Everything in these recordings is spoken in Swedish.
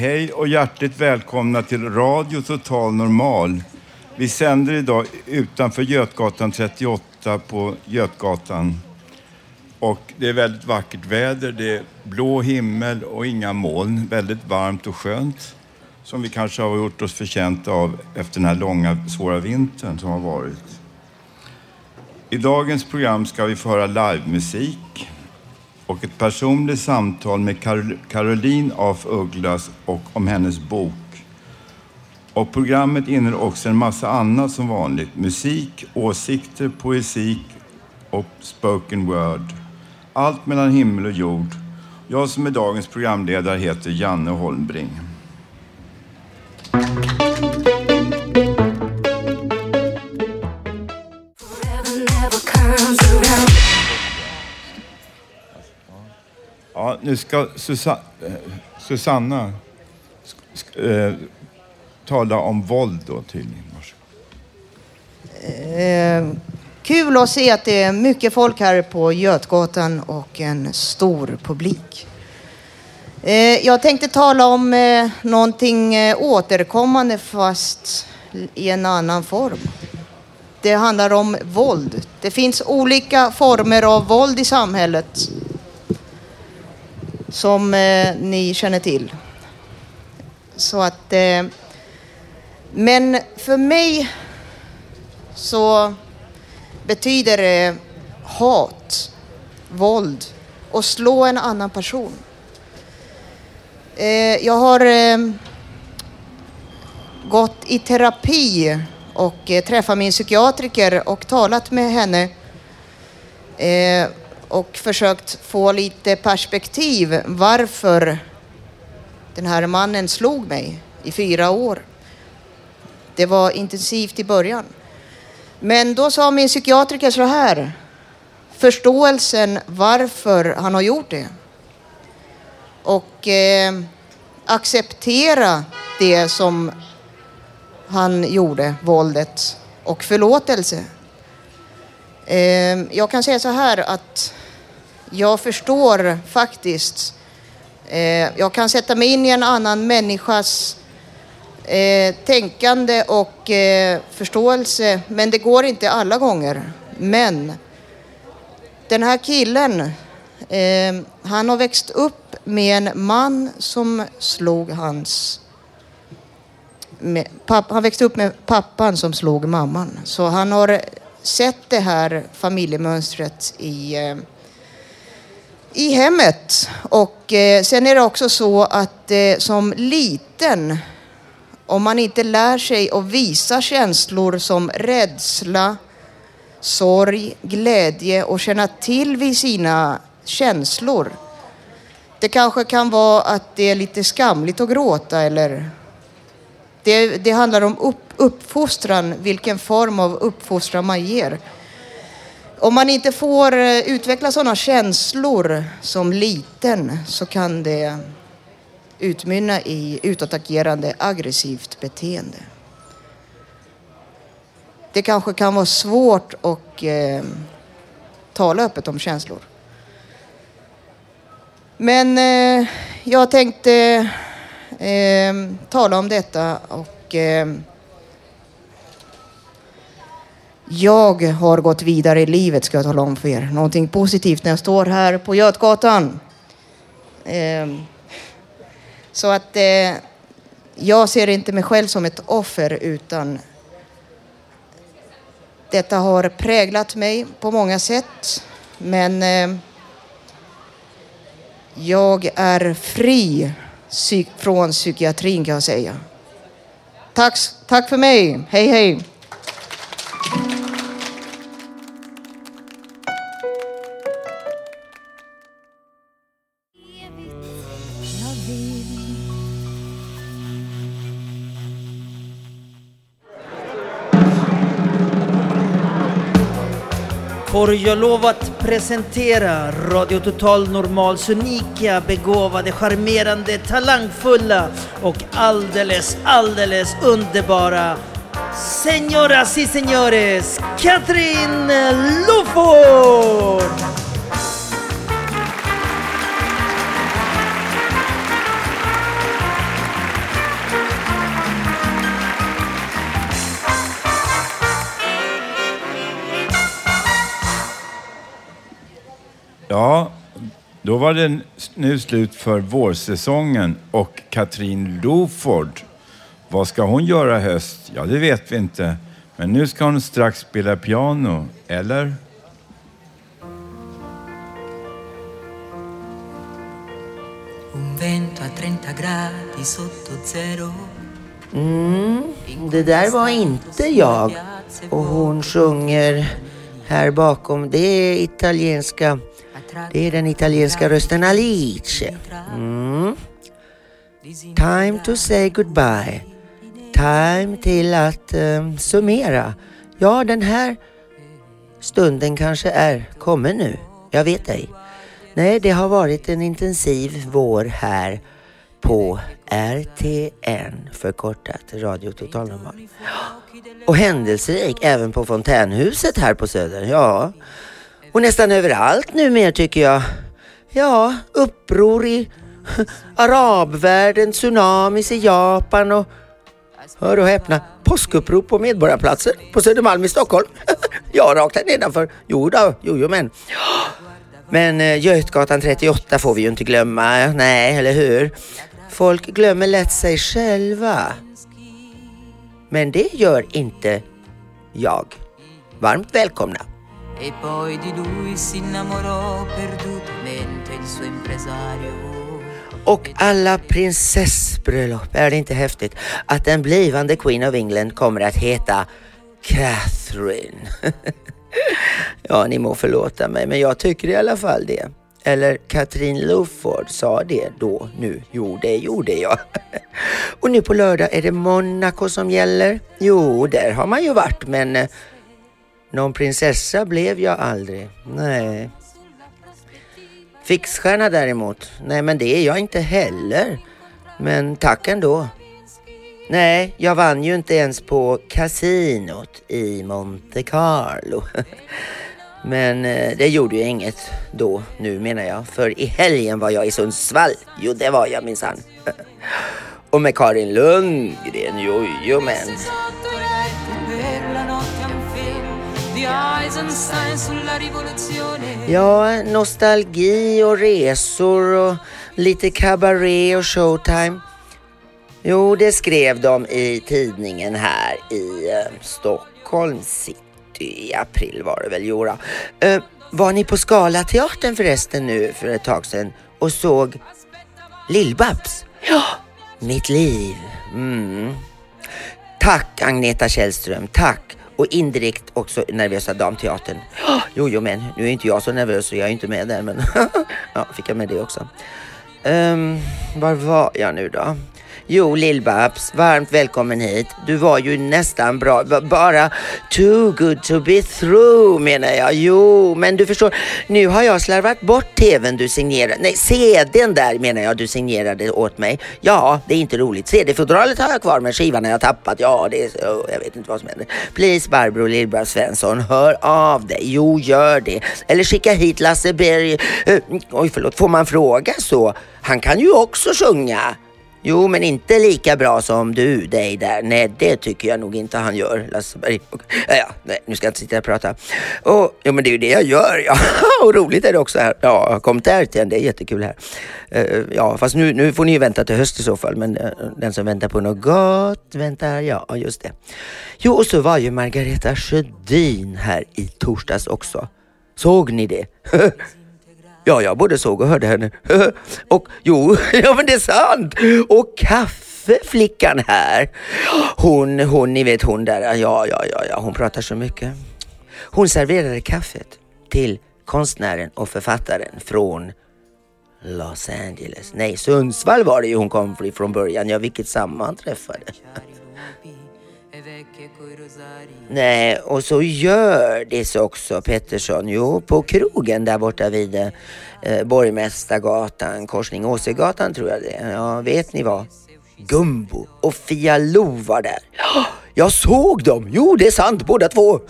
Hej och hjärtligt välkomna till Radio Total Normal. Vi sänder idag utanför Götgatan 38 på Götgatan. Och det är väldigt vackert väder. Det är blå himmel och inga moln. Väldigt varmt och skönt. Som vi kanske har gjort oss förtjänta av efter den här långa, svåra vintern som har varit. I dagens program ska vi få höra livemusik och ett personligt samtal med Carol Caroline af Ugglas och om hennes bok. Och programmet innehåller också en massa annat som vanligt. Musik, åsikter, poesi och spoken word. Allt mellan himmel och jord. Jag som är dagens programledare heter Janne Holmbring. Ja, nu ska Susa eh, Susanna sk- eh, tala om våld då tydligen. Eh, kul att se att det är mycket folk här på Götgatan och en stor publik. Eh, jag tänkte tala om eh, någonting eh, återkommande fast i en annan form. Det handlar om våld. Det finns olika former av våld i samhället som eh, ni känner till. Så att, eh, men för mig så betyder det hat, våld och slå en annan person. Eh, jag har eh, gått i terapi och eh, träffat min psykiatriker och talat med henne eh, och försökt få lite perspektiv varför den här mannen slog mig i fyra år. Det var intensivt i början. Men då sa min psykiatriker så här. Förståelsen varför han har gjort det. Och eh, acceptera det som han gjorde, våldet. Och förlåtelse. Eh, jag kan säga så här att jag förstår faktiskt. Eh, jag kan sätta mig in i en annan människas eh, tänkande och eh, förståelse, men det går inte alla gånger. Men den här killen, eh, han har växt upp med en man som slog hans... Med, papp, han växte upp med pappan som slog mamman. Så han har sett det här familjemönstret i, eh, i hemmet. Och eh, sen är det också så att eh, som liten om man inte lär sig att visa känslor som rädsla, sorg, glädje och känna till vid sina känslor. Det kanske kan vara att det är lite skamligt att gråta eller det, det handlar om upp, uppfostran, vilken form av uppfostran man ger. Om man inte får eh, utveckla sådana känslor som liten så kan det utmynna i utåtagerande aggressivt beteende. Det kanske kan vara svårt att eh, tala öppet om känslor. Men eh, jag tänkte eh, tala om detta och eh, jag har gått vidare i livet ska jag tala om för er. Någonting positivt när jag står här på Götgatan. Ehm, så att eh, jag ser inte mig själv som ett offer utan detta har präglat mig på många sätt. Men eh, jag är fri från psykiatrin kan jag säga. Tack, tack för mig. Hej hej. Får jag lov att presentera Radio Total Normals unika, begåvade, charmerande, talangfulla och alldeles, alldeles underbara Señoras y señores, Katrin Lofo! Då var det nu slut för vårsäsongen och Katrin Loford. Vad ska hon göra i höst? Ja, det vet vi inte. Men nu ska hon strax spela piano, eller? Un vento a 30 gradi sotto zero Mm, det där var inte jag. Och hon sjunger här bakom. Det är italienska. Det är den italienska rösten Alice. Mm. Time to say goodbye. Time till att um, summera. Ja, den här stunden kanske är kommen nu. Jag vet ej. Nej, det har varit en intensiv vår här på RTN, förkortat Radio Total Normal. Och händelserik även på Fontänhuset här på Söder. Ja, och nästan överallt numera tycker jag. Ja, uppror i arabvärlden, tsunamis i Japan och hör och häpna, påskupprop på Medborgarplatsen på Södermalm i Stockholm. ja, rakt här nedanför. Jo då, jo, jo men. Men eh, Götgatan 38 får vi ju inte glömma, nej, eller hur? Folk glömmer lätt sig själva. Men det gör inte jag. Varmt välkomna. E poi di lui si innamorò perdutamente il suo impresario. Och alla prinsessbröllop, är det inte häftigt att den blivande Queen of England kommer att heta Catherine? ja, ni må förlåta mig, men jag tycker i alla fall det. Eller Katrin Loford sa det då, nu. Jo, det gjorde jag. Och nu på lördag är det Monaco som gäller. Jo, där har man ju varit, men eh, någon prinsessa blev jag aldrig. Nej. Fixstjärna däremot, nej men det är jag inte heller. Men tack ändå. Nej, jag vann ju inte ens på kasinot i Monte Carlo. Men eh, det gjorde ju inget då, nu menar jag. För i helgen var jag i Sundsvall. Jo, det var jag minsann. Och med Karin Lundgren, jo, jo men. Ja, nostalgi och resor och lite cabaret och showtime. Jo, det skrev de i tidningen här i eh, Stockholm City i april var det väl, jodå. Eh, var ni på Scalateatern förresten nu för ett tag sedan och såg Lill-Babs? Ja, mitt liv. Mm. Tack Agneta Källström, tack. Och indirekt också Nervösa Damteatern. Jo, jo, men nu är inte jag så nervös så jag är inte med där, men ja, fick jag med det också. Um, var var jag nu då? Jo, Lill-Babs, varmt välkommen hit. Du var ju nästan bra, bara too good to be through menar jag. Jo, men du förstår, nu har jag slarvat bort tvn du signerade, nej CDn där menar jag du signerade åt mig. Ja, det är inte roligt. CD-fodralet har jag kvar men skivan har jag tappat. Ja, det är så, jag vet inte vad som händer. Please Barbro Lill-Babs Svensson, hör av dig. Jo, gör det. Eller skicka hit Lasse Berg. Eh, oj, förlåt, får man fråga så? Han kan ju också sjunga. Jo, men inte lika bra som du dig där. Nej, det tycker jag nog inte han gör, Lasseberg. Ja, ja, nej, nu ska jag inte sitta och prata. Och, jo, men det är ju det jag gör. Ja. och roligt är det också här. Ja, jag har kommit här en. Det är jättekul här. Uh, ja, fast nu, nu får ni ju vänta till höst i så fall. Men uh, den som väntar på något gott väntar, ja, just det. Jo, och så var ju Margareta Sjödin här i torsdags också. Såg ni det? Ja, jag både såg och hörde henne. och jo, ja men det är sant. Och kaffeflickan här. Hon, hon, ni vet hon där, ja, ja, ja, ja, hon pratar så mycket. Hon serverade kaffet till konstnären och författaren från Los Angeles. Nej, Sundsvall var det ju hon kom från början. Ja, vilket sammanträffade. Nej, och så gör det också Pettersson. Jo, på krogen där borta vid eh, Borgmästargatan, korsning Åsegatan tror jag det är. Ja, vet ni vad? Gumbo och Fia Lo var där. Jag såg dem! Jo, det är sant båda två.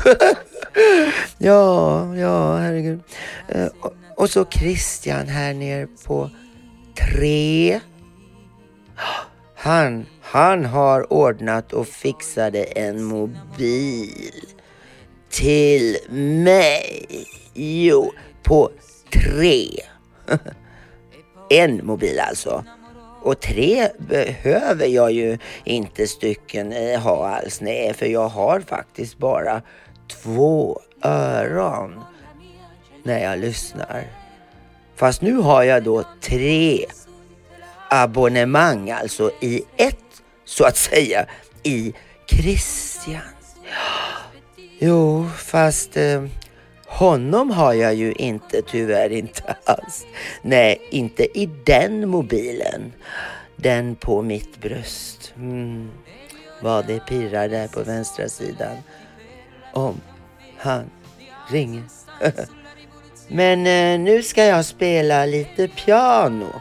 ja, ja, herregud. Eh, och, och så Christian här nere på tre. Han han har ordnat och fixade en mobil till mig. Jo, på tre. en mobil alltså. Och tre behöver jag ju inte stycken eh, ha alls. Nej, för jag har faktiskt bara två öron när jag lyssnar. Fast nu har jag då tre abonnemang alltså i ett så att säga i Christian. Jo, fast eh, honom har jag ju inte tyvärr inte alls. Nej, inte i den mobilen. Den på mitt bröst. Mm. Vad det pirrar där på vänstra sidan. Om han ringer. Men eh, nu ska jag spela lite piano.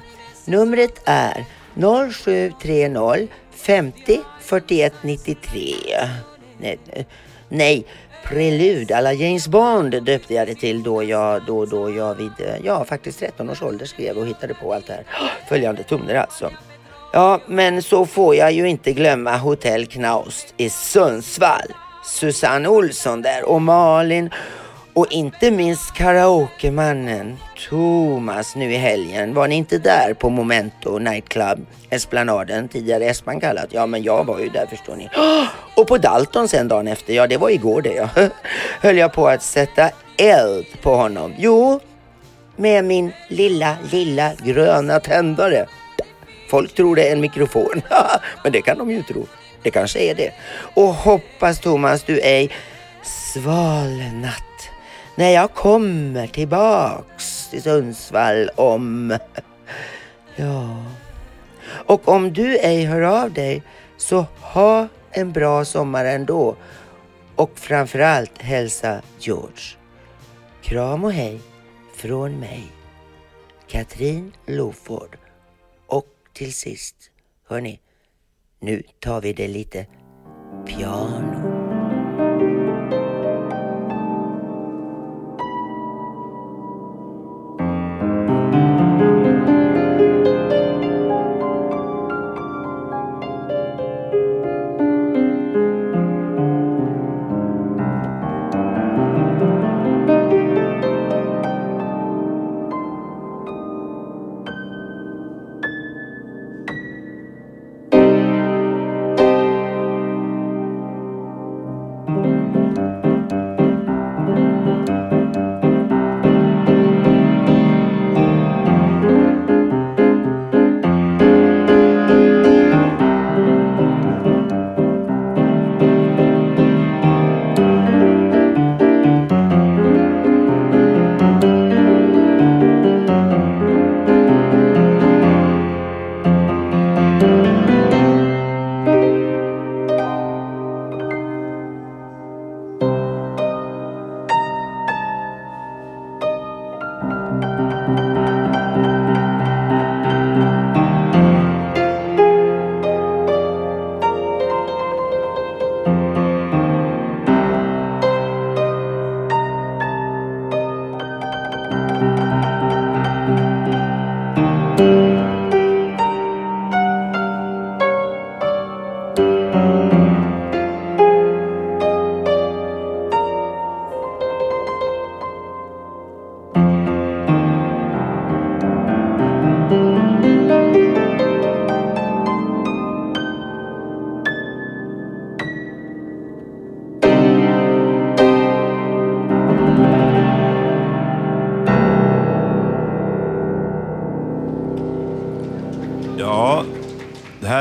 Numret är 0730 50 41 93. Nej, nej Prelud alla James Bond döpte jag det till då jag, då, då jag vid, ja faktiskt 13 års ålder skrev och hittade på allt det här. Följande toner alltså. Ja, men så får jag ju inte glömma Hotell Knaust i Sundsvall. Susanne Olsson där och Malin och inte minst karaokemannen Thomas nu i helgen. Var ni inte där på Momento Nightclub, Esplanaden, tidigare Espan kallat? Ja, men jag var ju där förstår ni. Och på Dalton sen dagen efter, ja det var igår det ja. Höll jag på att sätta eld på honom. Jo, med min lilla, lilla gröna tändare. Folk tror det är en mikrofon, men det kan de ju tro. Det kanske är det. Och hoppas Thomas du ej svalnat när jag kommer tillbaks till Sundsvall om... Ja... Och om du ej hör av dig så ha en bra sommar ändå. Och framförallt hälsa George. Kram och hej från mig, Katrin Loford. Och till sist, hörni, nu tar vi det lite piano.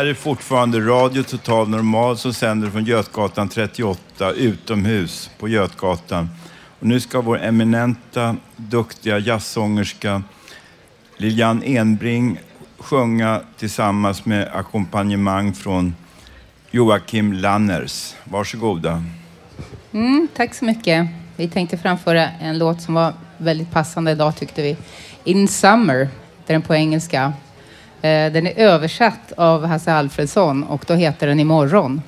Är fortfarande Radio Total Normal som sänder från Götgatan 38 utomhus på Götgatan. Och nu ska vår eminenta, duktiga jazzsångerska Lilian Enbring sjunga tillsammans med ackompanjemang från Joakim Lanners. Varsågoda. Mm, tack så mycket. Vi tänkte framföra en låt som var väldigt passande idag tyckte vi. In Summer, det den på engelska. Eh, den är översatt av Hasse Alfredsson och då heter den Imorgon.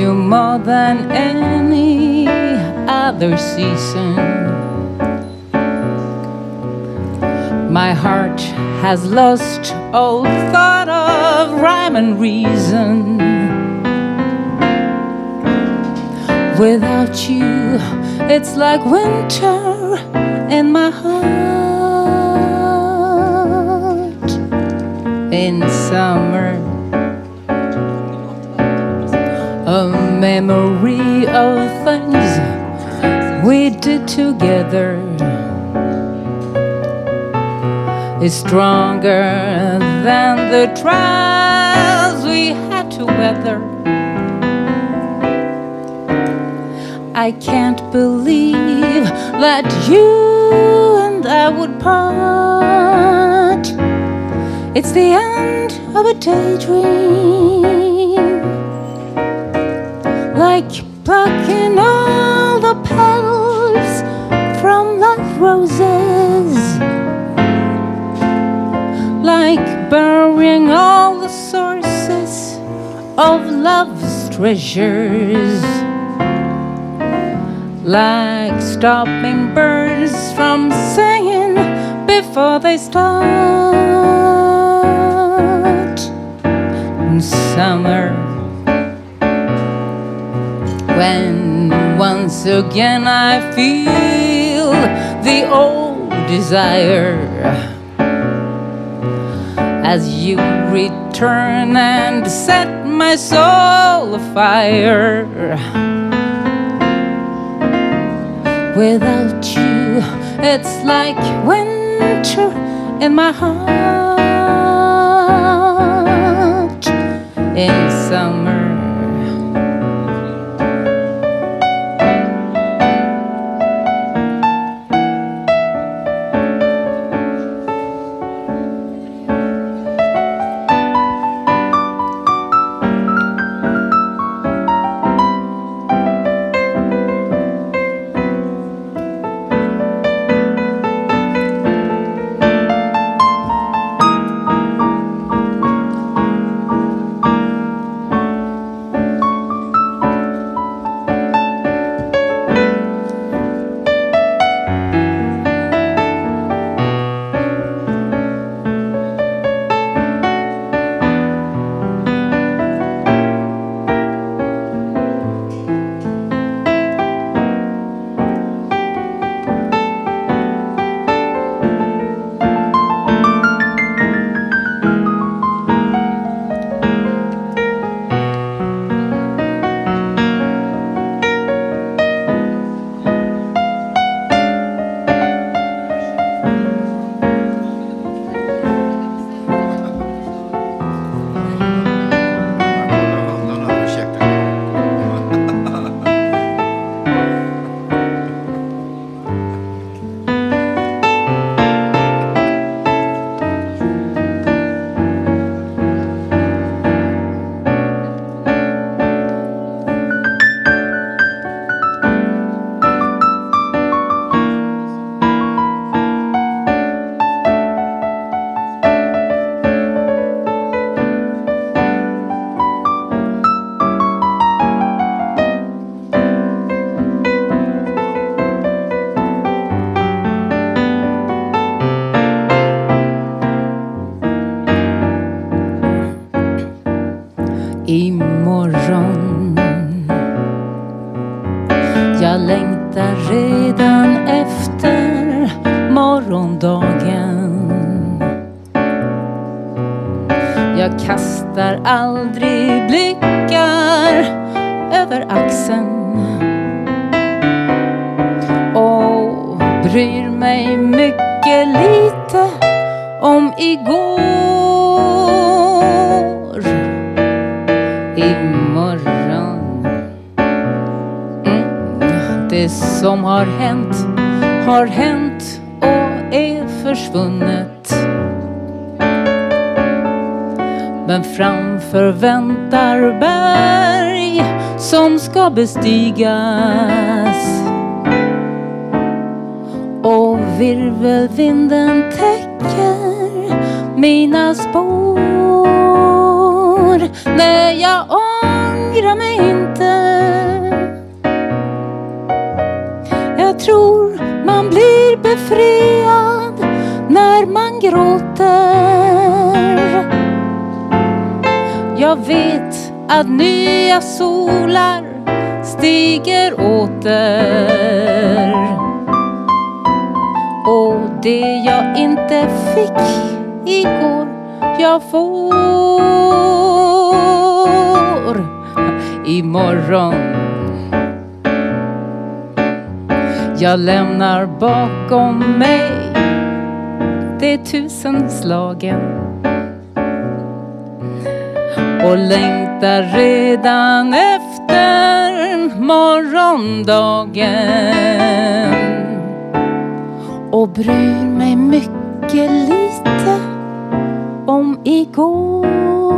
You more than any other season. My heart has lost all thought of rhyme and reason. Without you, it's like winter in my heart. In summer, memory of things we did together is stronger than the trials we had to weather. I can't believe that you and I would part. It's the end of a daydream treasures, like stopping birds from singing before they start. In summer when once again I feel the old desire as you return and set my soul afire. Without you, it's like winter in my heart in summer. Ska bestigas. Och virvelvinden täcker mina spår. Nej, jag ångrar mig inte. Jag tror man blir befriad när man gråter. Jag vet att nya solar stiger åter. Och det jag inte fick igår, jag får imorgon. Jag lämnar bakom mig de tusen slagen och längtar redan efter morgondagen och bryr mig mycket lite om igår.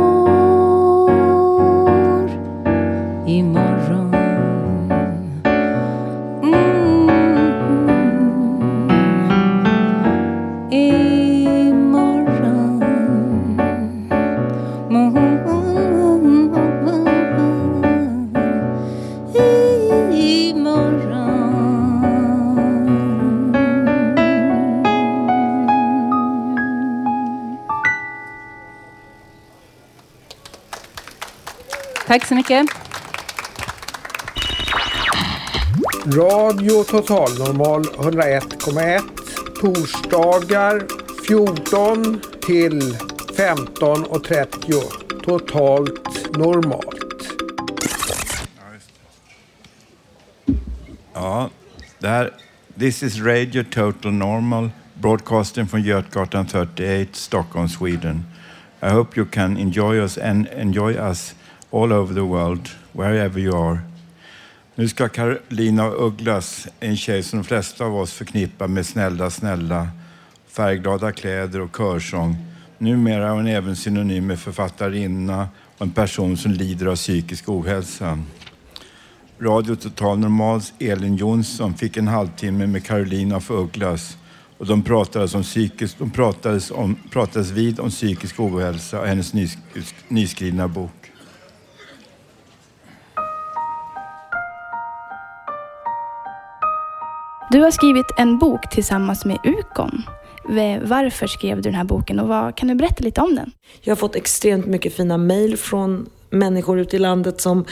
Tack så mycket. Radio Total Normal 101,1 torsdagar 14 till 15.30 totalt normalt. Ja, det här, this is Radio Total Normal broadcasting from Götgatan 38, Stockholm, Sweden. I hope you can enjoy us and enjoy us all over the world, wherever you are. Nu ska Carolina Ugglas, en tjej som de flesta av oss förknippar med snälla, snälla, färgglada kläder och körsång. Numera är hon även synonym med författarinna och en person som lider av psykisk ohälsa. Radio Total Normals Elin Jonsson fick en halvtimme med Carolina för Ugglas och de pratades, om psykisk, de pratades, om, pratades vid om psykisk ohälsa och hennes nys, nyskrivna bok. Du har skrivit en bok tillsammans med Ukon. Varför skrev du den här boken och vad, kan du berätta lite om den? Jag har fått extremt mycket fina mejl från människor ute i landet som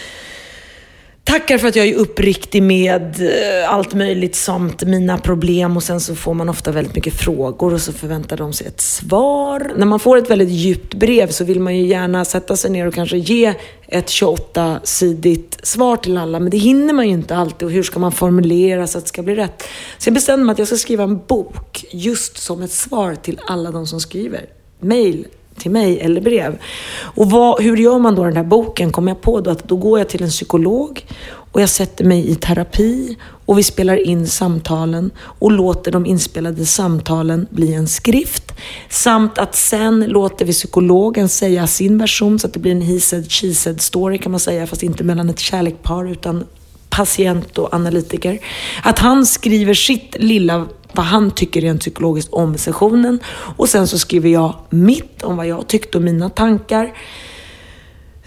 tackar för att jag är uppriktig med eh, allt möjligt samt mina problem och sen så får man ofta väldigt mycket frågor och så förväntar de sig ett svar. När man får ett väldigt djupt brev så vill man ju gärna sätta sig ner och kanske ge ett 28-sidigt svar till alla men det hinner man ju inte alltid och hur ska man formulera så att det ska bli rätt? Så jag bestämde mig att jag ska skriva en bok just som ett svar till alla de som skriver. Mail till mig eller brev. Och vad, hur gör man då den här boken? Kom jag på då att då går jag till en psykolog och jag sätter mig i terapi och vi spelar in samtalen och låter de inspelade samtalen bli en skrift. Samt att sen låter vi psykologen säga sin version så att det blir en he said, she said story kan man säga, fast inte mellan ett kärlekpar utan patient och analytiker. Att han skriver sitt lilla, vad han tycker rent psykologiskt om sessionen. Och sen så skriver jag mitt om vad jag tyckte och mina tankar.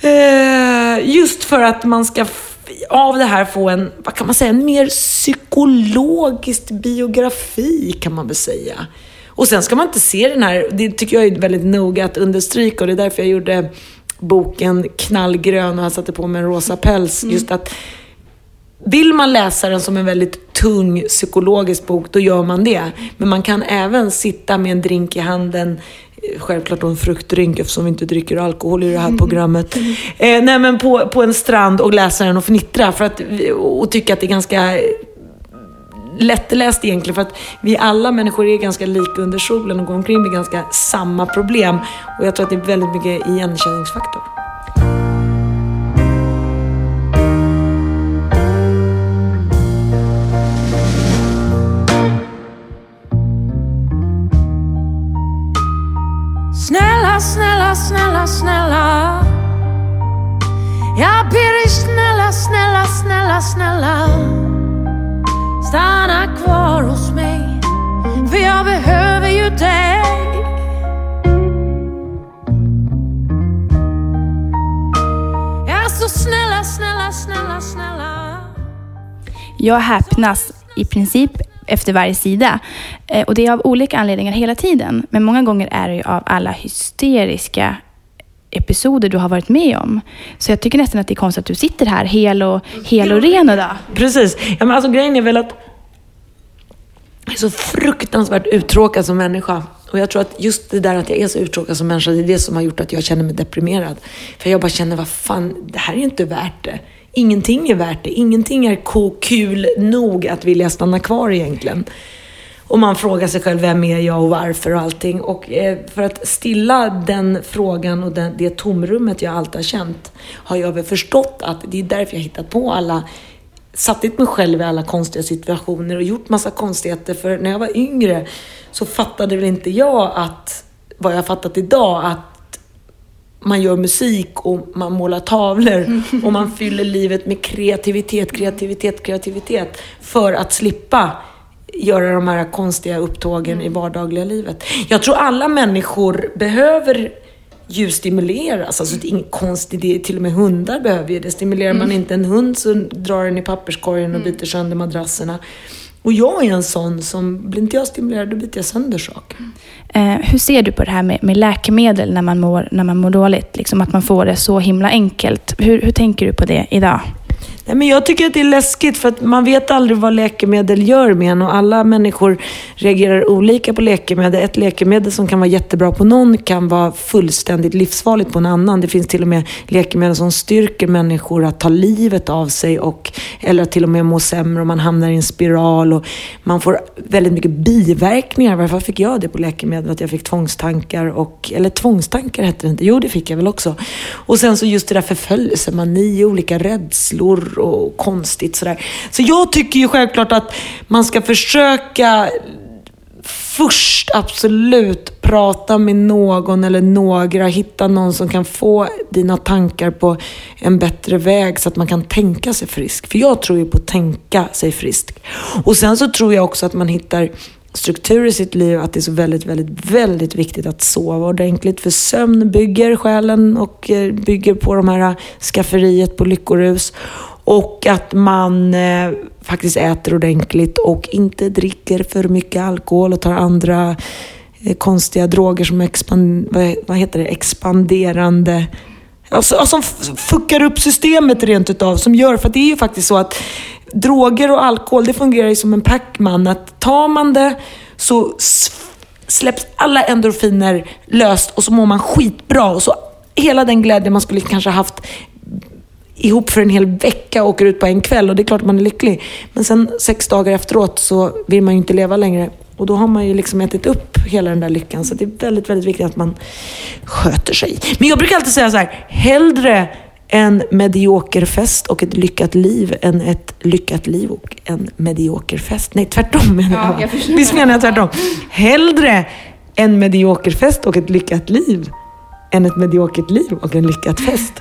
Eh, just för att man ska av det här få en, vad kan man säga, en mer psykologisk biografi kan man väl säga. Och sen ska man inte se den här, det tycker jag är väldigt noga att understryka och det är därför jag gjorde boken knallgrön och jag satte på mig en rosa päls. Just att vill man läsa den som en väldigt tung psykologisk bok, då gör man det. Men man kan även sitta med en drink i handen, eh, självklart då en fruktdrink eftersom vi inte dricker alkohol i det här programmet. Eh, nej men på, på en strand och läsa den och fnittra för att, och tycka att det är ganska lättläst egentligen för att vi alla människor är ganska lika under solen och går omkring med ganska samma problem. Och jag tror att det är väldigt mycket igenkänningsfaktor. Snälla, snälla, Jag ber dig snälla, snälla, snälla, snälla Stanna kvar hos mig För jag behöver ju dig Ja, så snälla, snälla, snälla, snälla Jag häpnas i princip efter varje sida. Eh, och det är av olika anledningar hela tiden. Men många gånger är det ju av alla hysteriska episoder du har varit med om. Så jag tycker nästan att det är konstigt att du sitter här hel och, hel och ren idag. Precis. Ja, men alltså, grejen är väl att jag är så fruktansvärt uttråkad som människa. Och jag tror att just det där att jag är så uttråkad som människa, det är det som har gjort att jag känner mig deprimerad. För jag bara känner, vad fan, det här är inte värt det. Ingenting är värt det. Ingenting är kul nog att vilja stanna kvar egentligen. Och man frågar sig själv, vem är jag och varför och allting. Och eh, för att stilla den frågan och den, det tomrummet jag alltid har känt, har jag väl förstått att det är därför jag hittat på alla satt mig själv i alla konstiga situationer och gjort massa konstigheter. För när jag var yngre så fattade väl inte jag att, vad jag har fattat idag, att man gör musik och man målar tavlor och man fyller livet med kreativitet, kreativitet, kreativitet för att slippa göra de här konstiga upptågen i vardagliga livet. Jag tror alla människor behöver ju stimuleras. Alltså det är inget konstigt, det är, till och med hundar behöver ju det. Stimulerar man Mm. inte en hund så drar den i papperskorgen och biter sönder madrasserna. Och jag är en sån som, blir inte jag stimulerad då biter jag sönder saker. Eh, hur ser du på det här med, med läkemedel när man, mår, när man mår dåligt? Liksom att man får det så himla enkelt. Hur, hur tänker du på det idag? Nej, men jag tycker att det är läskigt för att man vet aldrig vad läkemedel gör med en och alla människor reagerar olika på läkemedel. Ett läkemedel som kan vara jättebra på någon kan vara fullständigt livsfarligt på en annan. Det finns till och med läkemedel som styrker människor att ta livet av sig och, eller till och med må sämre och man hamnar i en spiral och man får väldigt mycket biverkningar. Varför fick jag det på läkemedel? Att jag fick tvångstankar och, eller tvångstankar hette det inte. Jo, det fick jag väl också. Och sen så just det där förföljelsemani, olika rädslor och konstigt sådär. Så jag tycker ju självklart att man ska försöka först absolut prata med någon eller några, hitta någon som kan få dina tankar på en bättre väg så att man kan tänka sig frisk. För jag tror ju på att tänka sig frisk. Och sen så tror jag också att man hittar struktur i sitt liv, att det är så väldigt, väldigt, väldigt viktigt att sova ordentligt. För sömn bygger själen och eh, bygger på de här eh, skafferiet på lyckorus. Och att man eh, faktiskt äter ordentligt och inte dricker för mycket alkohol och tar andra eh, konstiga droger som expand, vad, vad heter det, expanderande Alltså, alltså som fuckar upp systemet rent utav. Som gör, för att det är ju faktiskt så att droger och alkohol, det fungerar ju som en Pac-Man. Att tar man det så släpps alla endorfiner löst och så mår man skitbra. Och så hela den glädje man skulle kanske haft ihop för en hel vecka och åker ut på en kväll och det är klart man är lycklig. Men sen sex dagar efteråt så vill man ju inte leva längre. Och då har man ju liksom ätit upp hela den där lyckan. Så det är väldigt, väldigt viktigt att man sköter sig. Men jag brukar alltid säga så här, hellre en medioker fest och ett lyckat liv än ett lyckat liv och en medioker fest. Nej, tvärtom menar Ja, jag. jag förstår. Visst menar jag tvärtom? Hellre en medioker fest och ett lyckat liv än ett mediokert liv och en lyckad fest.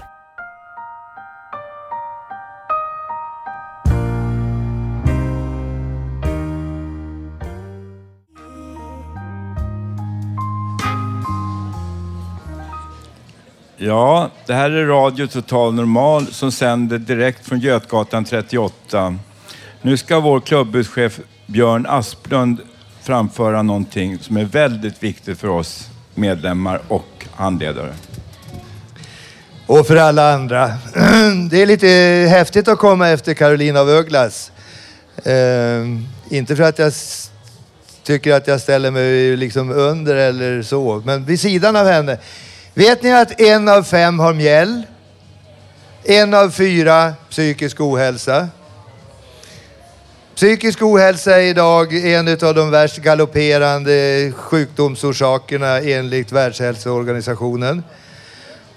Ja, det här är Radio Total Normal som sänder direkt från Götgatan 38. Nu ska vår klubbhuschef Björn Asplund framföra någonting som är väldigt viktigt för oss medlemmar och handledare. Och för alla andra. Det är lite häftigt att komma efter Carolina av Ugglas. Eh, inte för att jag tycker att jag ställer mig liksom under eller så, men vid sidan av henne. Vet ni att en av fem har mjäll? En av fyra psykisk ohälsa. Psykisk ohälsa är idag en av de värst galopperande sjukdomsorsakerna enligt Världshälsoorganisationen.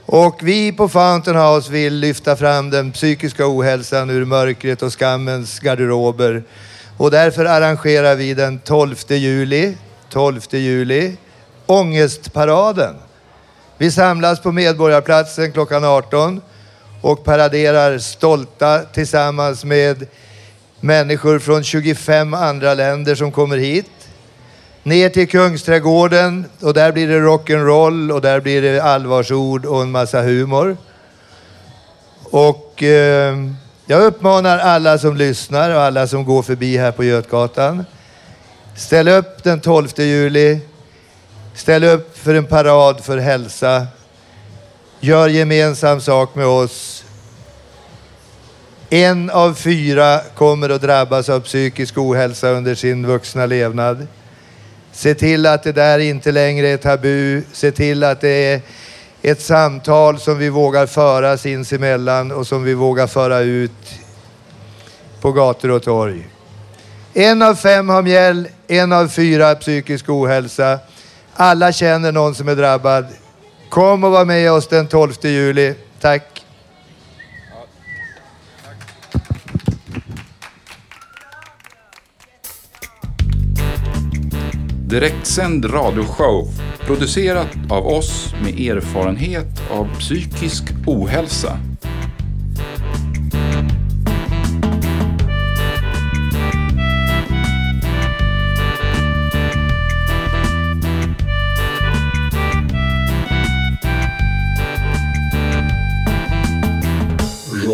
Och vi på Fountain House vill lyfta fram den psykiska ohälsan ur mörkret och skammens garderober. Och därför arrangerar vi den 12 juli, 12 juli, Ångestparaden. Vi samlas på Medborgarplatsen klockan 18 och paraderar stolta tillsammans med människor från 25 andra länder som kommer hit. Ner till Kungsträdgården och där blir det rock'n'roll och där blir det allvarsord och en massa humor. Och eh, jag uppmanar alla som lyssnar och alla som går förbi här på Götgatan. Ställ upp den 12 juli. Ställ upp för en parad för hälsa. Gör gemensam sak med oss. En av fyra kommer att drabbas av psykisk ohälsa under sin vuxna levnad. Se till att det där inte längre är tabu. Se till att det är ett samtal som vi vågar föra sinsemellan och som vi vågar föra ut på gator och torg. En av fem har mjäll, en av fyra psykisk ohälsa. Alla känner någon som är drabbad. Kom och var med oss den 12 juli. Tack! Direktsänd radioshow producerat av oss med erfarenhet av psykisk ohälsa.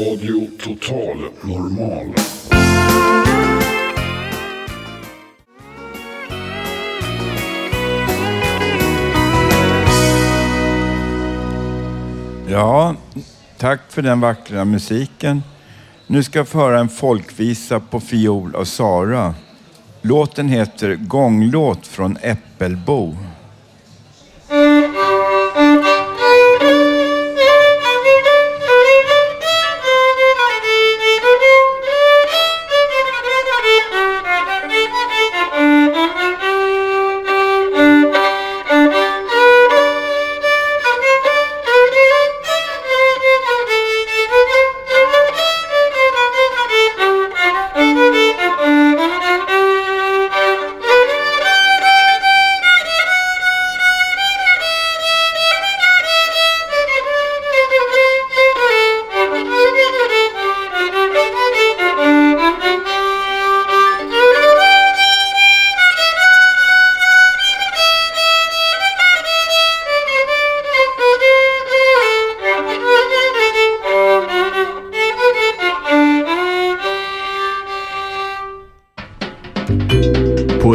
Radio Total Normal. Ja, tack för den vackra musiken. Nu ska jag föra en folkvisa på fiol av Sara. Låten heter Gånglåt från Äppelbo.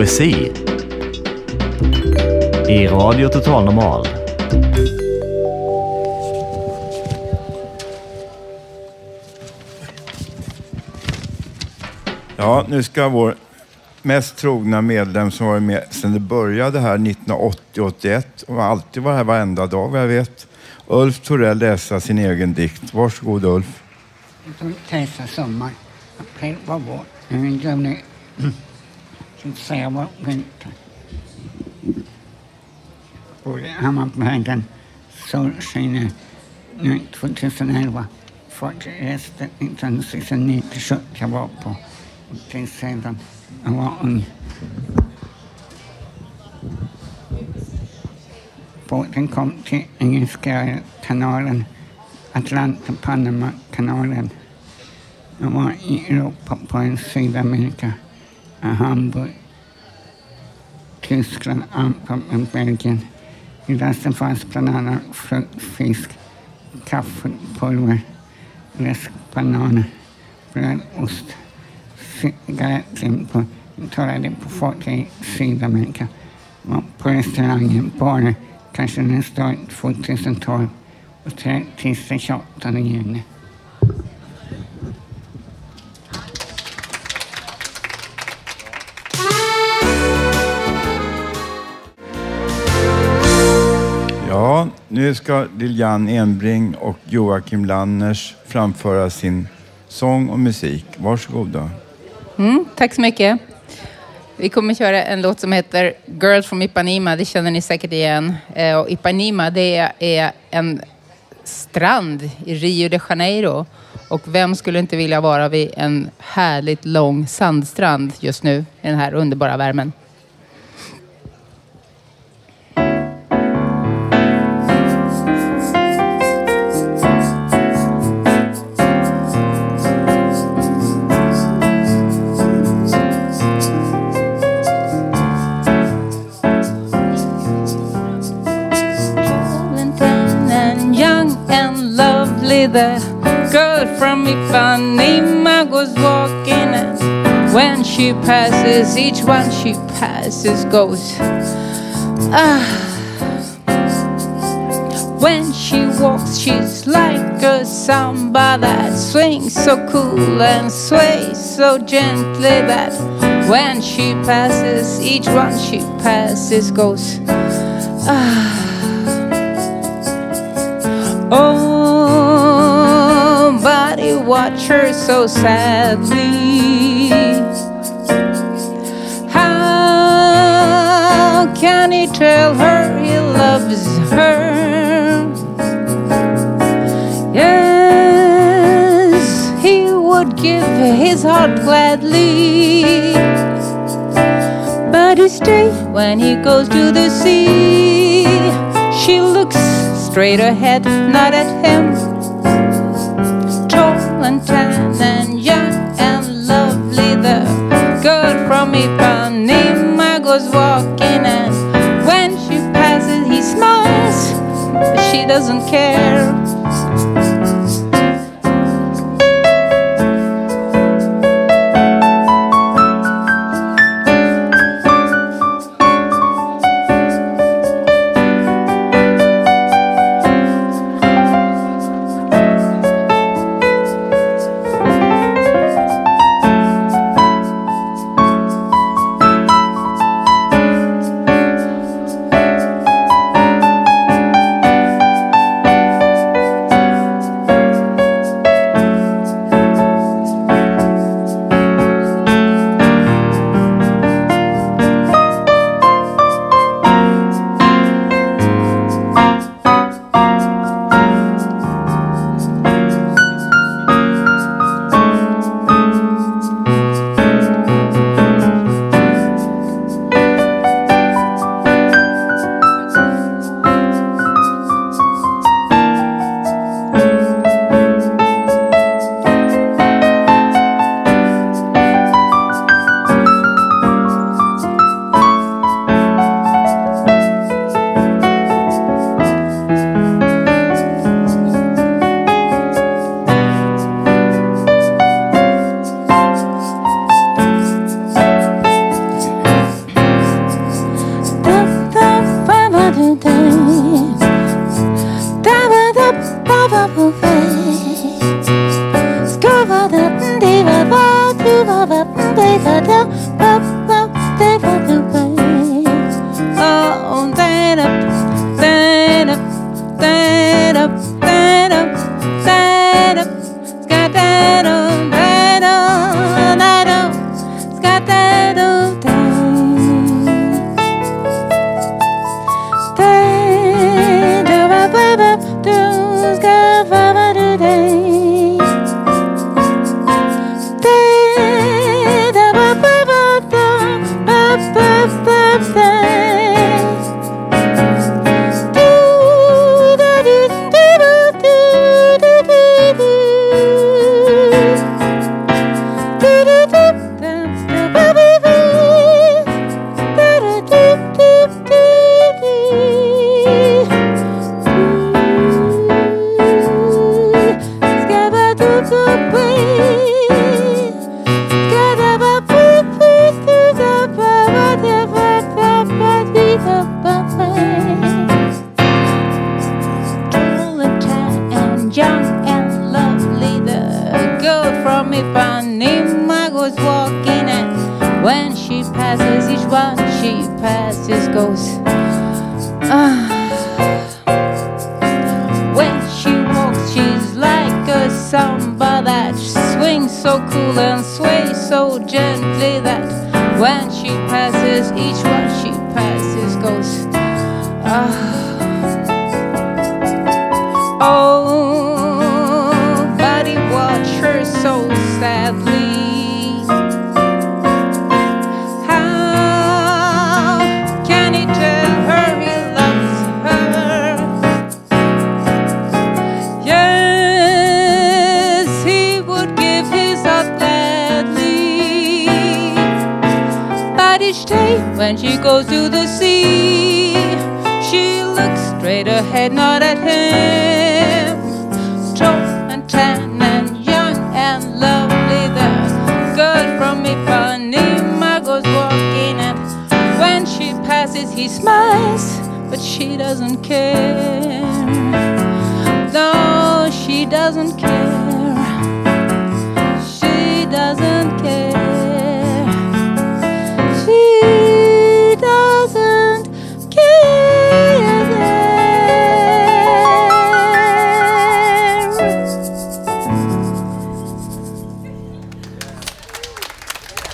Poesi i Radio Total Normal. Ja, nu ska vår mest trogna medlem som varit med sedan det började här 1980-81 och alltid varit här varenda dag vad jag vet. Ulf Torell läsa sin egen dikt. Varsågod Ulf. Tessa Sommar. April var vår. Nu säga vad vinter. Och Hammarbyvägen Solskiner nu 2011. Folk reste 1969 till kött jag var på. Till sedan jag var ung. Båten kom till Engelska kanalen, Atlanten, Panama-kanalen. Jag var i Europa på en Sydamerika, i Hamburg, Tyskland, Antwerpen, Belgien. I lasten fanns bland annat frukt, fisk, kaffe, pulver, läsk, bananer, bröd, ost, cigarettlimpor. Vi talade på folk i Sydamerika. Var på restaurangen, barer, kanske den start 2012. och tills 28 juni. Nu ska Lilian Enbring och Joakim Lanners framföra sin sång och musik. Varsågoda. Mm, tack så mycket. Vi kommer köra en låt som heter Girl from Ipanema. Det känner ni säkert igen. Eh, och Ipanema det är en strand i Rio de Janeiro. Och vem skulle inte vilja vara vid en härligt lång sandstrand just nu i den här underbara värmen? Each one she passes goes. Ah. When she walks, she's like a samba that swings so cool and sways so gently that when she passes, each one she passes goes. Ah. Oh, he watch her so sadly. Can he tell her he loves her? Yes, he would give his heart gladly. But he stays when he goes to the sea. She looks straight ahead, not at him. Tall and tan and young and lovely, the girl from Ipanema goes walking, and when she passes, he smiles, but she doesn't care.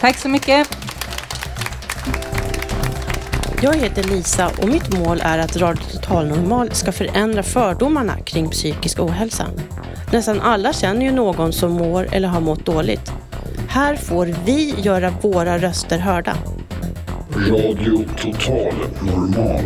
Tack så mycket. Jag heter Lisa och mitt mål är att Radio Total Normal ska förändra fördomarna kring psykisk ohälsa. Nästan alla känner ju någon som mår eller har mått dåligt. Här får vi göra våra röster hörda. Radio Total Normal.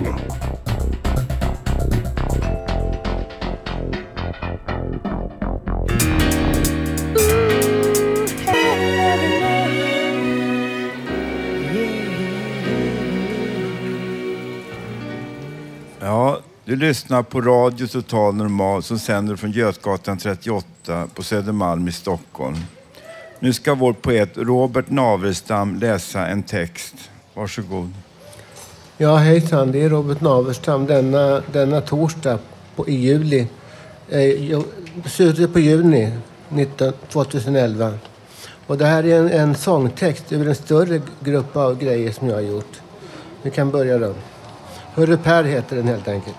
Du lyssnar på Radio Total Normal som sänder från Götgatan 38 på Södermalm i Stockholm. Nu ska vår poet Robert Navelstam läsa en text. Varsågod. Ja, hejsan. Det är Robert Navelstam denna, denna torsdag på, i juli. Eh, slutet på juni 19, 2011. Och det här är en, en sångtext över en större grupp av grejer som jag har gjort. Vi kan börja då. Hörru Per heter den helt enkelt.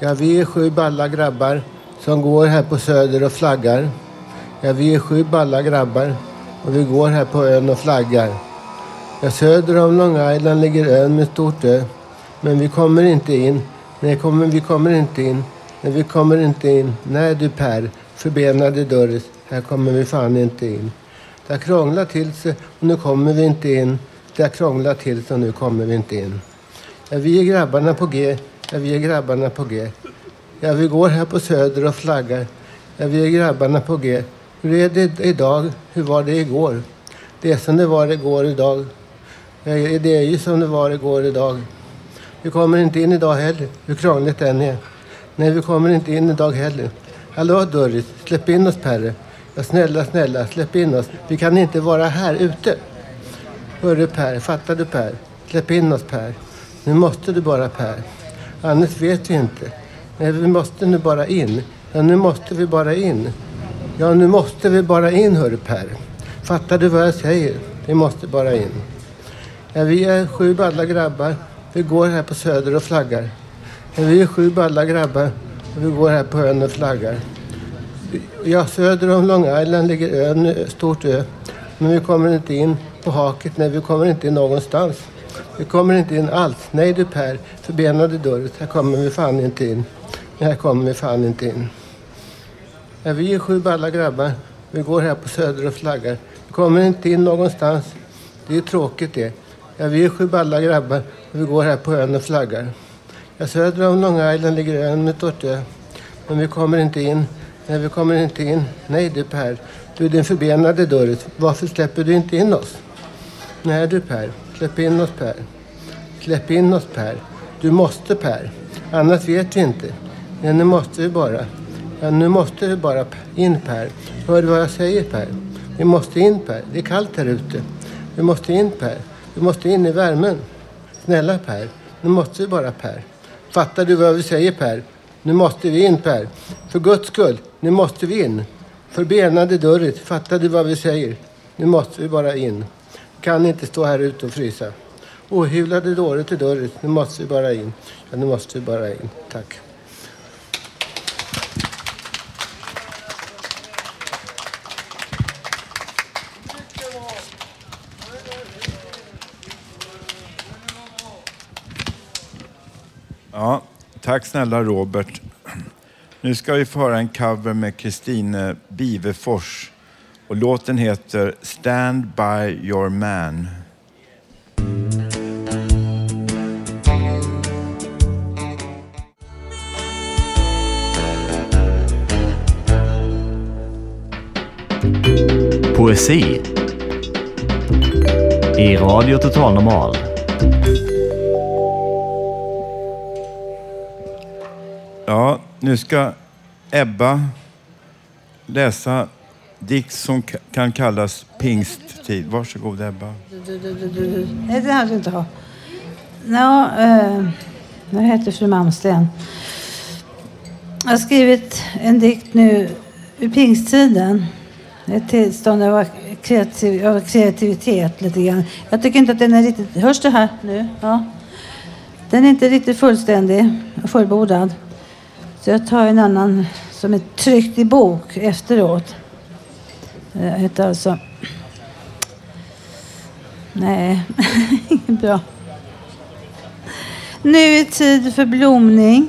Ja, vi är sju balla grabbar som går här på Söder och flaggar. Ja, vi är sju balla grabbar och vi går här på ön och flaggar. Ja, söder om Long Island ligger ön med stort ö. Men vi kommer inte in. Nej, kommer, vi kommer inte in. Nej, vi kommer inte in. Nej du Per, förbenade Doris. Här kommer vi fan inte in. Det har krånglat till sig och nu kommer vi inte in. Det har krånglat till sig och nu kommer vi inte in. Ja, vi är grabbarna på G. Ja, vi är grabbarna på G. Ja, vi går här på Söder och flaggar. Ja, vi är grabbarna på G. Hur är det idag? Hur var det igår? Det är som det var igår idag. Ja, det är ju som det var igår idag. Vi kommer inte in idag heller, hur krångligt det än är. Nej, vi kommer inte in idag heller. Hallå Doris, släpp in oss Perre. Ja, snälla, snälla, släpp in oss. Vi kan inte vara här ute. Hörru Per, fattar du Per? Släpp in oss Per. Nu måste du bara Per. Annars vet vi inte. Nej, vi måste nu bara in. Ja, nu måste vi bara in. Ja, nu måste vi bara in, hörru Per. Fattar du vad jag säger? Vi måste bara in. Ja, vi är sju balla grabbar. Vi går här på Söder och flaggar. Ja, vi är sju balla grabbar och vi går här på ön och flaggar. Ja, söder om Long Island ligger ön, stort ö. Men vi kommer inte in på haket. Nej, vi kommer inte in någonstans. Vi kommer inte in alls. Nej du Per, förbenade Doris. Här kommer vi fan inte in. Här kommer vi fan inte in. Ja, vi är sju balla grabbar. Vi går här på Söder och flaggar. Vi kommer inte in någonstans. Det är tråkigt det. Ja, vi är sju balla grabbar vi går här på ön och flaggar. Ja, söder om Long Island ligger ön med Tortö. ö. Men vi kommer inte in. Nej, vi kommer inte in. Nej du Per, du är din förbenade Doris. Varför släpper du inte in oss? Nej du Per, släpp in oss Per. Släpp in oss Per. Du måste Per. Annars vet vi inte. Nej, nu måste vi bara. Ja, nu måste vi bara in Per. Hör du vad jag säger Per? Vi måste in Per. Det är kallt här ute. Vi måste in Per. Vi måste in i värmen. Snälla Per, nu måste vi bara Per. Fattar du vad vi säger Per? Nu måste vi in Per. För guds skull, nu måste vi in. Förbenade dörret. fattar du vad vi säger? Nu måste vi bara in. Kan inte stå här ute och frysa. Ohyvlade dåre till Durrit, nu måste vi bara in. Ja, nu måste vi bara in. Tack. Ja, tack snälla Robert. Nu ska vi få höra en cover med Kristine Bivefors och låten heter Stand by your man. Poesi i Radio Total Normal. Ja, nu ska Ebba läsa dikt som kan kallas pingsttid. Varsågod Ebba. Du, du, du. Nej, det hade du inte ha. Nå, eh, jag heter fru Malmsten. Jag har skrivit en dikt nu ur pingsttiden. Ett tillstånd av, kreativ, av kreativitet lite grann. Jag tycker inte att den är riktigt... Hörs det här nu? Ja. Den är inte riktigt fullständig och fullbordad. Så jag tar en annan som är tryckt i bok efteråt. Eh, det hette alltså... Nej, inget bra. Nu är tid för blomning.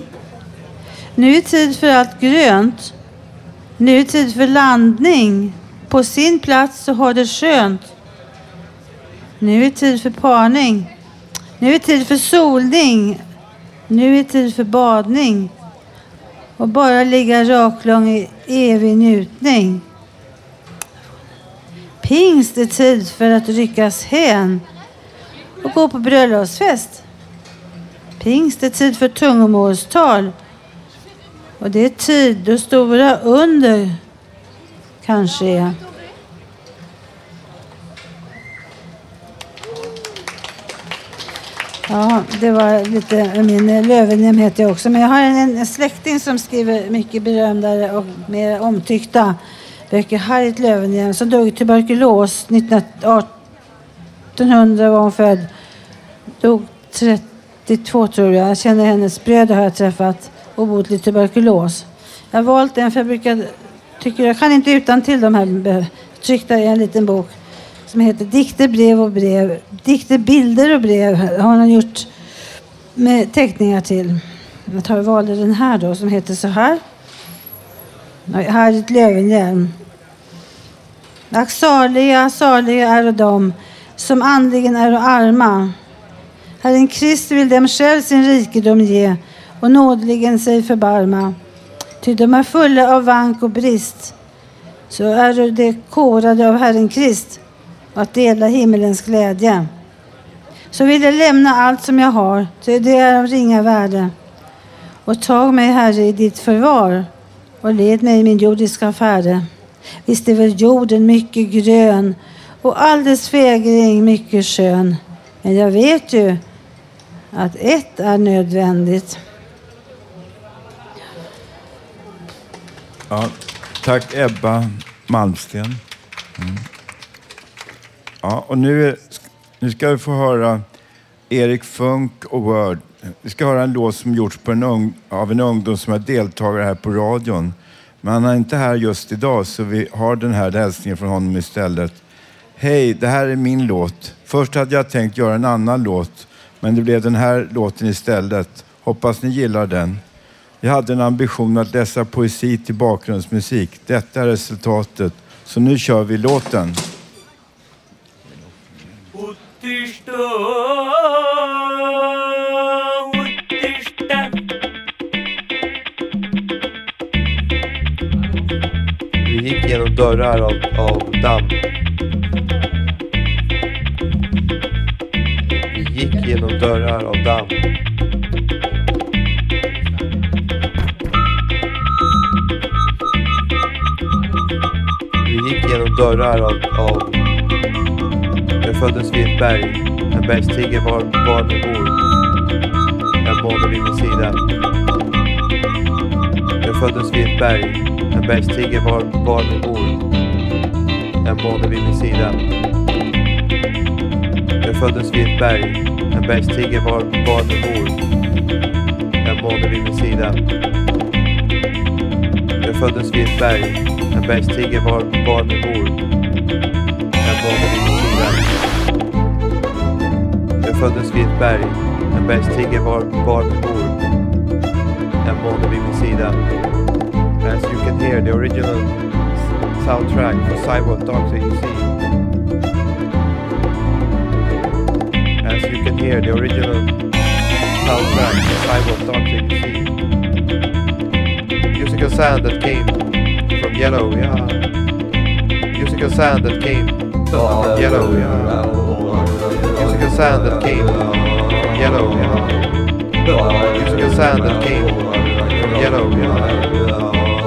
Nu är tid för allt grönt. Nu är tid för landning. På sin plats så har det skönt. Nu är tid för parning. Nu är tid för solning. Nu är tid för badning. Och bara ligga raklång i evig njutning. Pingst är tid för att ryckas hän och gå på bröllopsfest. Pingst är tid för tungomålstal. Och det är tid då stora under kanske är. Ja, det var lite min Lövenhem heter jag också. Men jag har en, en släkting som skriver mycket berömdare och mer omtyckta böcker. Harriet Löwenhjelm som dog i tuberkulos 1800 var hon född. Dog 32 tror jag. Jag känner hennes bröder har jag träffat. Obotlig tuberkulos. Jag har valt en för jag brukar tycker jag kan inte utan till de här tryckta i en liten bok som heter Dikter, brev och brev. Dikter, bilder och brev har hon gjort med teckningar till. Jag tar valde den här då som heter så här. Harriet Löwenhjelm. Ack saliga, saliga är de som andligen är arma. Herren Krist vill dem själv sin rikedom ge och nådligen sig förbarma. Ty de är fulla av vank och brist. Så är de korade av Herren Krist att dela himmelens glädje. Så vill jag lämna allt som jag har, ty det är av ringa värde. Och tag mig, Herre, i ditt förvar och led mig i min jordiska färde. Visst är väl jorden mycket grön och all dess fägring mycket skön. Men jag vet ju att ett är nödvändigt. Ja, tack Ebba Malmsten. Mm. Ja, och nu, är, nu ska vi få höra Erik Funk och Word. Vi ska höra en låt som gjorts på en ung, av en ungdom som är deltagare här på radion. Men han är inte här just idag så vi har den här hälsningen från honom istället. Hej, det här är min låt. Först hade jag tänkt göra en annan låt, men det blev den här låten istället. Hoppas ni gillar den. Jag hade en ambition att läsa poesi till bakgrundsmusik. Detta är resultatet. Så nu kör vi låten. Vi dörrar av, av damm. Vi gick genom dörrar av damm. Vi gick genom dörrar av... av jag föddes vid ett berg. En bergstiger var, var min bor. En måne vid min sida. Jag föddes vid ett berg. En bergstiger var, var min bor. En måne vid min sida. Jag föddes vid ett berg. En bergstiger var, var min bor. En måne vid min sida. Jag föddes vid ett berg. En bergstiger var, var min bor. En måne vid min sida. Jag föddes vid ett berg. En bergstiger var, var min bor. En måne vid min sida. As you can hear, the original soundtrack for Cyborg Dogs AEC. As you can hear, the original soundtrack for Cyborg Dogs AEC. Musical sound that came from Yellow, yeah. Musical sound that came from Yellow, yeah. Musical sound that came from Yellow, yeah. Musical sound that came from Yellow, yeah.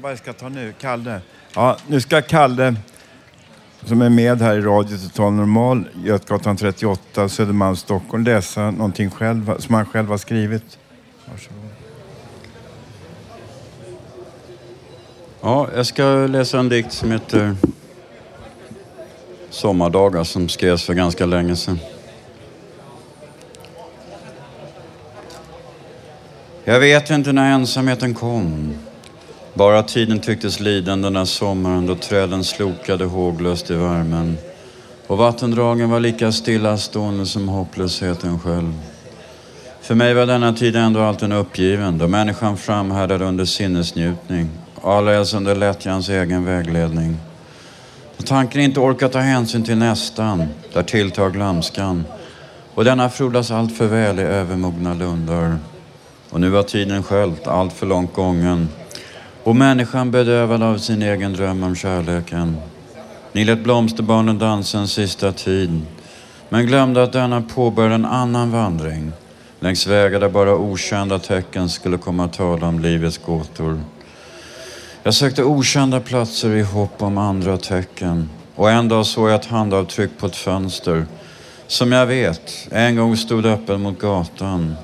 snabbare vad jag ska ta nu? Kalle? Ja, nu ska Kalle, som är med här i Radio Total Normal, Götgatan 38, Södermalm, Stockholm, läsa någonting själv, som han själv har skrivit. Varsågod. Ja, jag ska läsa en dikt som heter Sommardagar som skrevs för ganska länge sedan. Jag vet inte när ensamheten kom. Bara tiden tycktes liden den där sommaren då träden slokade håglöst i värmen och vattendragen var lika stillastående som hopplösheten själv. För mig var denna tid ändå alltid uppgiven då människan framhärdade under sinnesnjutning och alldeles under lättjans egen vägledning. Och tanken inte orkar ta hänsyn till nästan, där tilltar glömskan och denna frodas allt för väl i övermogna lundar. Och nu var tiden sköljt, allt för långt gången och människan bedövad av sin egen dröm om kärleken. Ni lät blomsterbarnen dansa en sista tid men glömde att denna påbörjade en annan vandring längs vägar där bara okända tecken skulle komma att tala om livets gåtor. Jag sökte okända platser i hopp om andra tecken och en dag såg jag ett handavtryck på ett fönster som jag vet en gång stod öppen mot gatan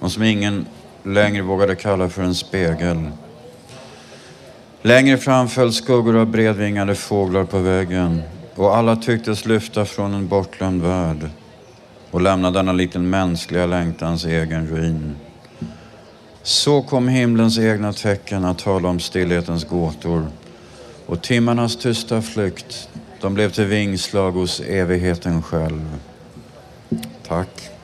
och som ingen längre vågade kalla för en spegel. Längre fram föll skuggor av bredvingade fåglar på väggen och alla tycktes lyfta från en bortglömd värld och lämna denna liten mänskliga längtans egen ruin. Så kom himlens egna tecken att tala om stillhetens gåtor och timmarnas tysta flykt, de blev till vingslag hos evigheten själv. Tack.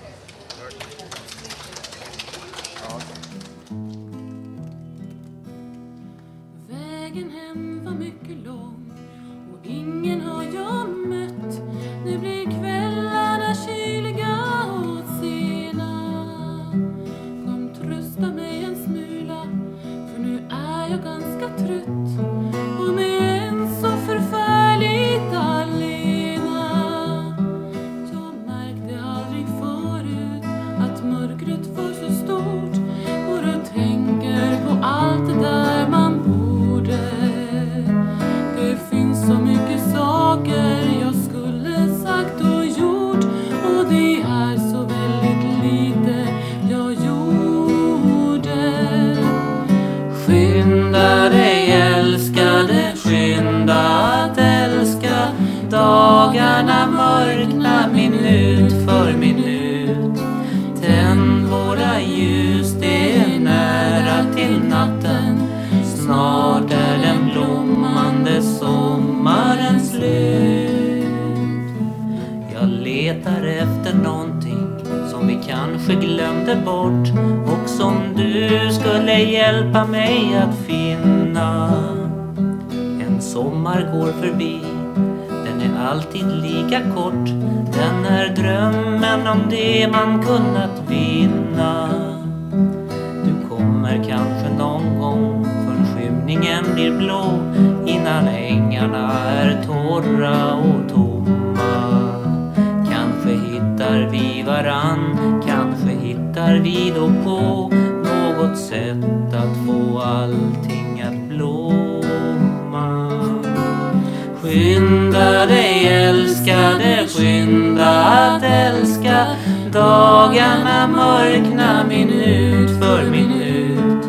Skynda dig älskade, skynda att älska. Dagarna mörkna minut för minut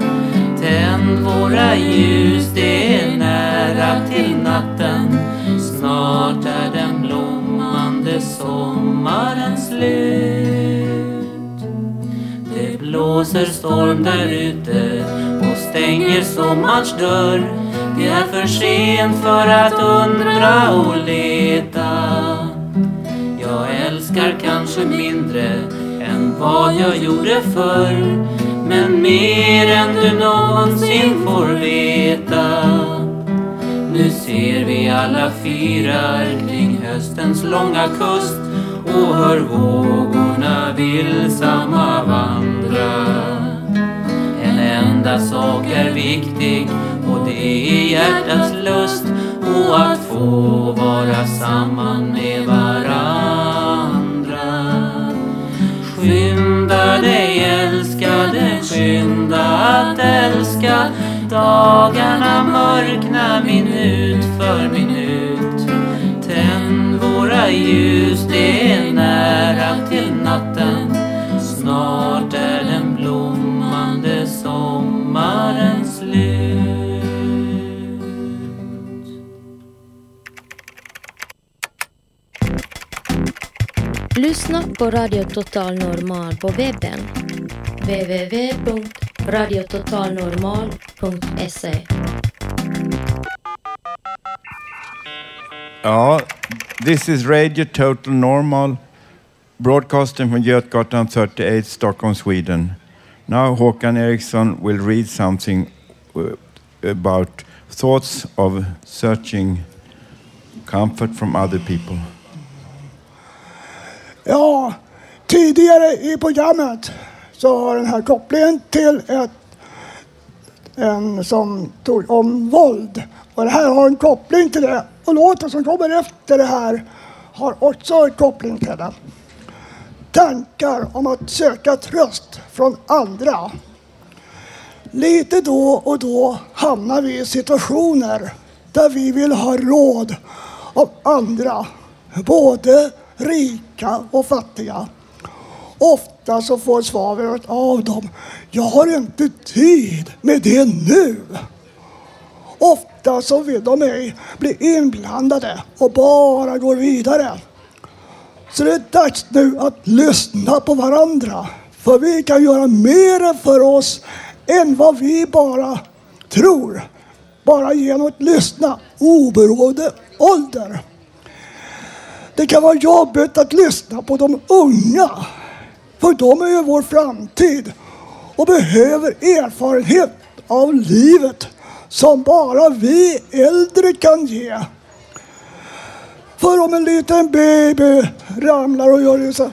Tänd våra ljus, det är nära till natten. Snart är den blommande sommaren slut. Det blåser storm där ute och stänger sommarns dörr. Det är för sent för att undra och leta. Jag älskar kanske mindre än vad jag gjorde förr Men mer än du någonsin får veta. Nu ser vi alla fyrar kring höstens långa kust och hör vågorna vilsamma vandra. En enda sak är viktig och det är hjärtats lust och att få vara samman med varandra. Skynda dig älskade, skynda att älska. Dagarna mörkna minut för minut Tänd våra ljus, det är nära till natten. Snart Lyssna på Radio Total Normal på webben. www.radiototalnormal.se Ja, this is Radio Total Normal, broadcasting from Götgatan 38, Stockholm, Sweden. Now Håkan Eriksson will read something uh, about thoughts of searching comfort from other people. Ja, tidigare i programmet så har den här kopplingen till ett, en som tog om våld. Och det här har en koppling till det. Och låten som kommer efter det här har också en koppling till det. Tankar om att söka tröst från andra. Lite då och då hamnar vi i situationer där vi vill ha råd av andra, både rika och fattiga. Ofta så får svaret av dem, jag har inte tid med det nu. Ofta så vill de ej bli inblandade och bara går vidare. Så det är dags nu att lyssna på varandra. För vi kan göra mer för oss än vad vi bara tror. Bara genom att lyssna oberoende ålder. Det kan vara jobbigt att lyssna på de unga. För de är ju vår framtid och behöver erfarenhet av livet som bara vi äldre kan ge. För om en liten baby ramlar och gör så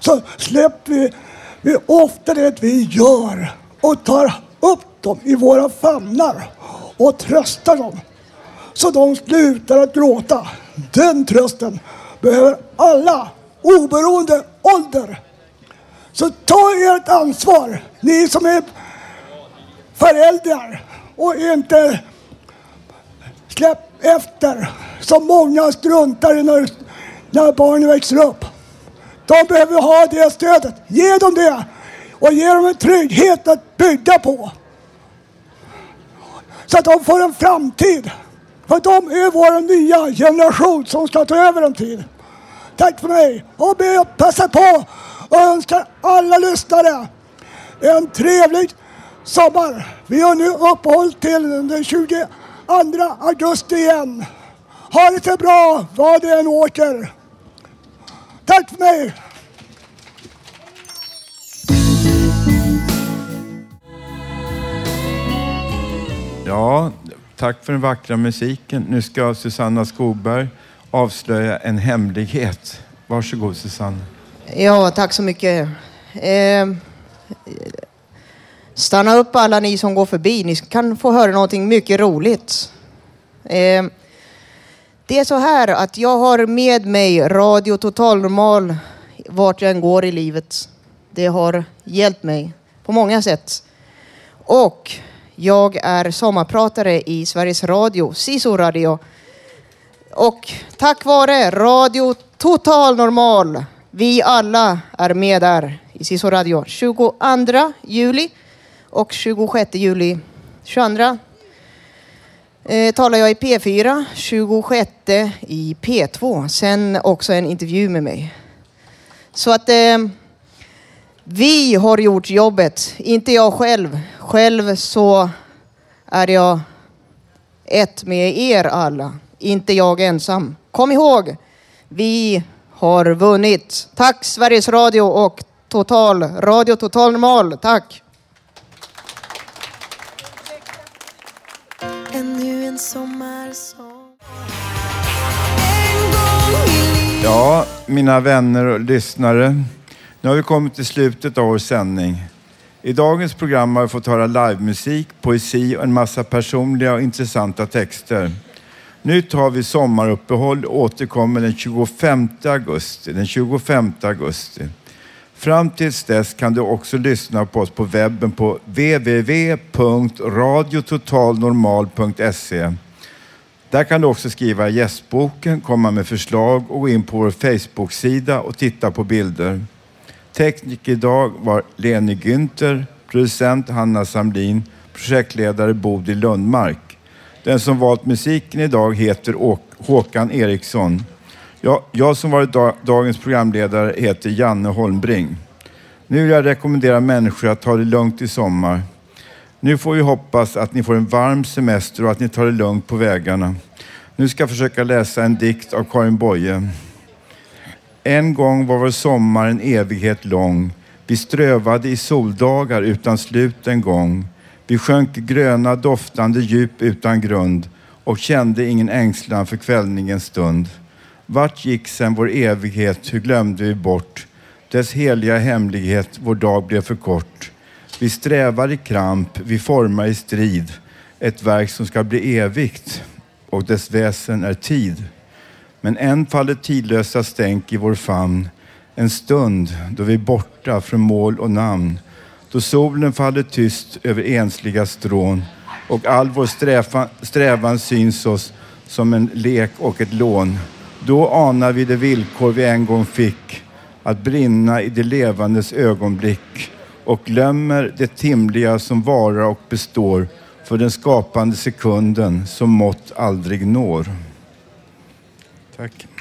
så släpper vi, vi ofta det vi gör och tar upp dem i våra famnar och tröstar dem så de slutar att gråta. Den trösten behöver alla, oberoende ålder. Så ta ert ansvar, ni som är föräldrar och inte släpp efter som många struntar i när, när barnen växer upp. De behöver ha det stödet. Ge dem det och ge dem en trygghet att bygga på. Så att de får en framtid. För de är vår nya generation som ska ta över en tid. Tack för mig och be att passa på och önskar alla lyssnare en trevlig sommar. Vi har nu uppehåll till den 22 augusti igen. Ha det så bra vad det än åker. Tack för mig! Ja, tack för den vackra musiken. Nu ska Susanna Skogberg avslöja en hemlighet. Varsågod Susanne. Ja, tack så mycket. Eh, Stanna upp alla ni som går förbi. Ni kan få höra någonting mycket roligt. Eh, det är så här att jag har med mig Radio Total Normal vart jag än går i livet. Det har hjälpt mig på många sätt. Och jag är sommarpratare i Sveriges Radio, SISO Radio. Och tack vare Radio Total Normal, vi alla är med där i SISO Radio. 22 juli och 26 juli. 22 eh, talar jag i P4, 26 i P2. Sen också en intervju med mig. Så att eh, vi har gjort jobbet, inte jag själv. Själv så är jag ett med er alla, inte jag ensam. Kom ihåg, vi har vunnit. Tack Sveriges Radio och Total, Radio Total Normal. Tack! Ännu en sommarsång Ja, mina vänner och lyssnare. Nu har vi kommit till slutet av vår sändning. I dagens program har vi fått höra livemusik, poesi och en massa personliga och intressanta texter. Nu tar vi sommaruppehåll och återkommer den 25 augusti. Den 25 augusti. Fram tills dess kan du också lyssna på oss på webben på www.radiototalnormal.se. Där kan du också skriva gästboken, komma med förslag och gå in på vår Facebook-sida och titta på bilder. Tekniker idag var Leni Günther, producent Hanna Samlin, projektledare Bodil Lundmark. Den som valt musiken idag heter Håkan Eriksson. Jag, jag som varit dagens programledare heter Janne Holmbring. Nu vill jag rekommendera människor att ta det lugnt i sommar. Nu får vi hoppas att ni får en varm semester och att ni tar det lugnt på vägarna. Nu ska jag försöka läsa en dikt av Karin Boye. En gång var vår sommar en evighet lång. Vi strövade i soldagar utan slut en gång. Vi sjönk gröna doftande djup utan grund och kände ingen ängslan för kvällningens stund. Vart gick sen vår evighet, hur glömde vi bort dess heliga hemlighet, vår dag blev för kort. Vi strävar i kramp, vi formar i strid ett verk som ska bli evigt och dess väsen är tid. Men än faller tidlösa stänk i vår famn. En stund då vi är borta från mål och namn. Då solen faller tyst över ensliga strån och all vår strävan, strävan syns oss som en lek och ett lån. Då anar vi det villkor vi en gång fick att brinna i det levandes ögonblick och glömmer det timliga som varar och består för den skapande sekunden som mått aldrig når. Tack.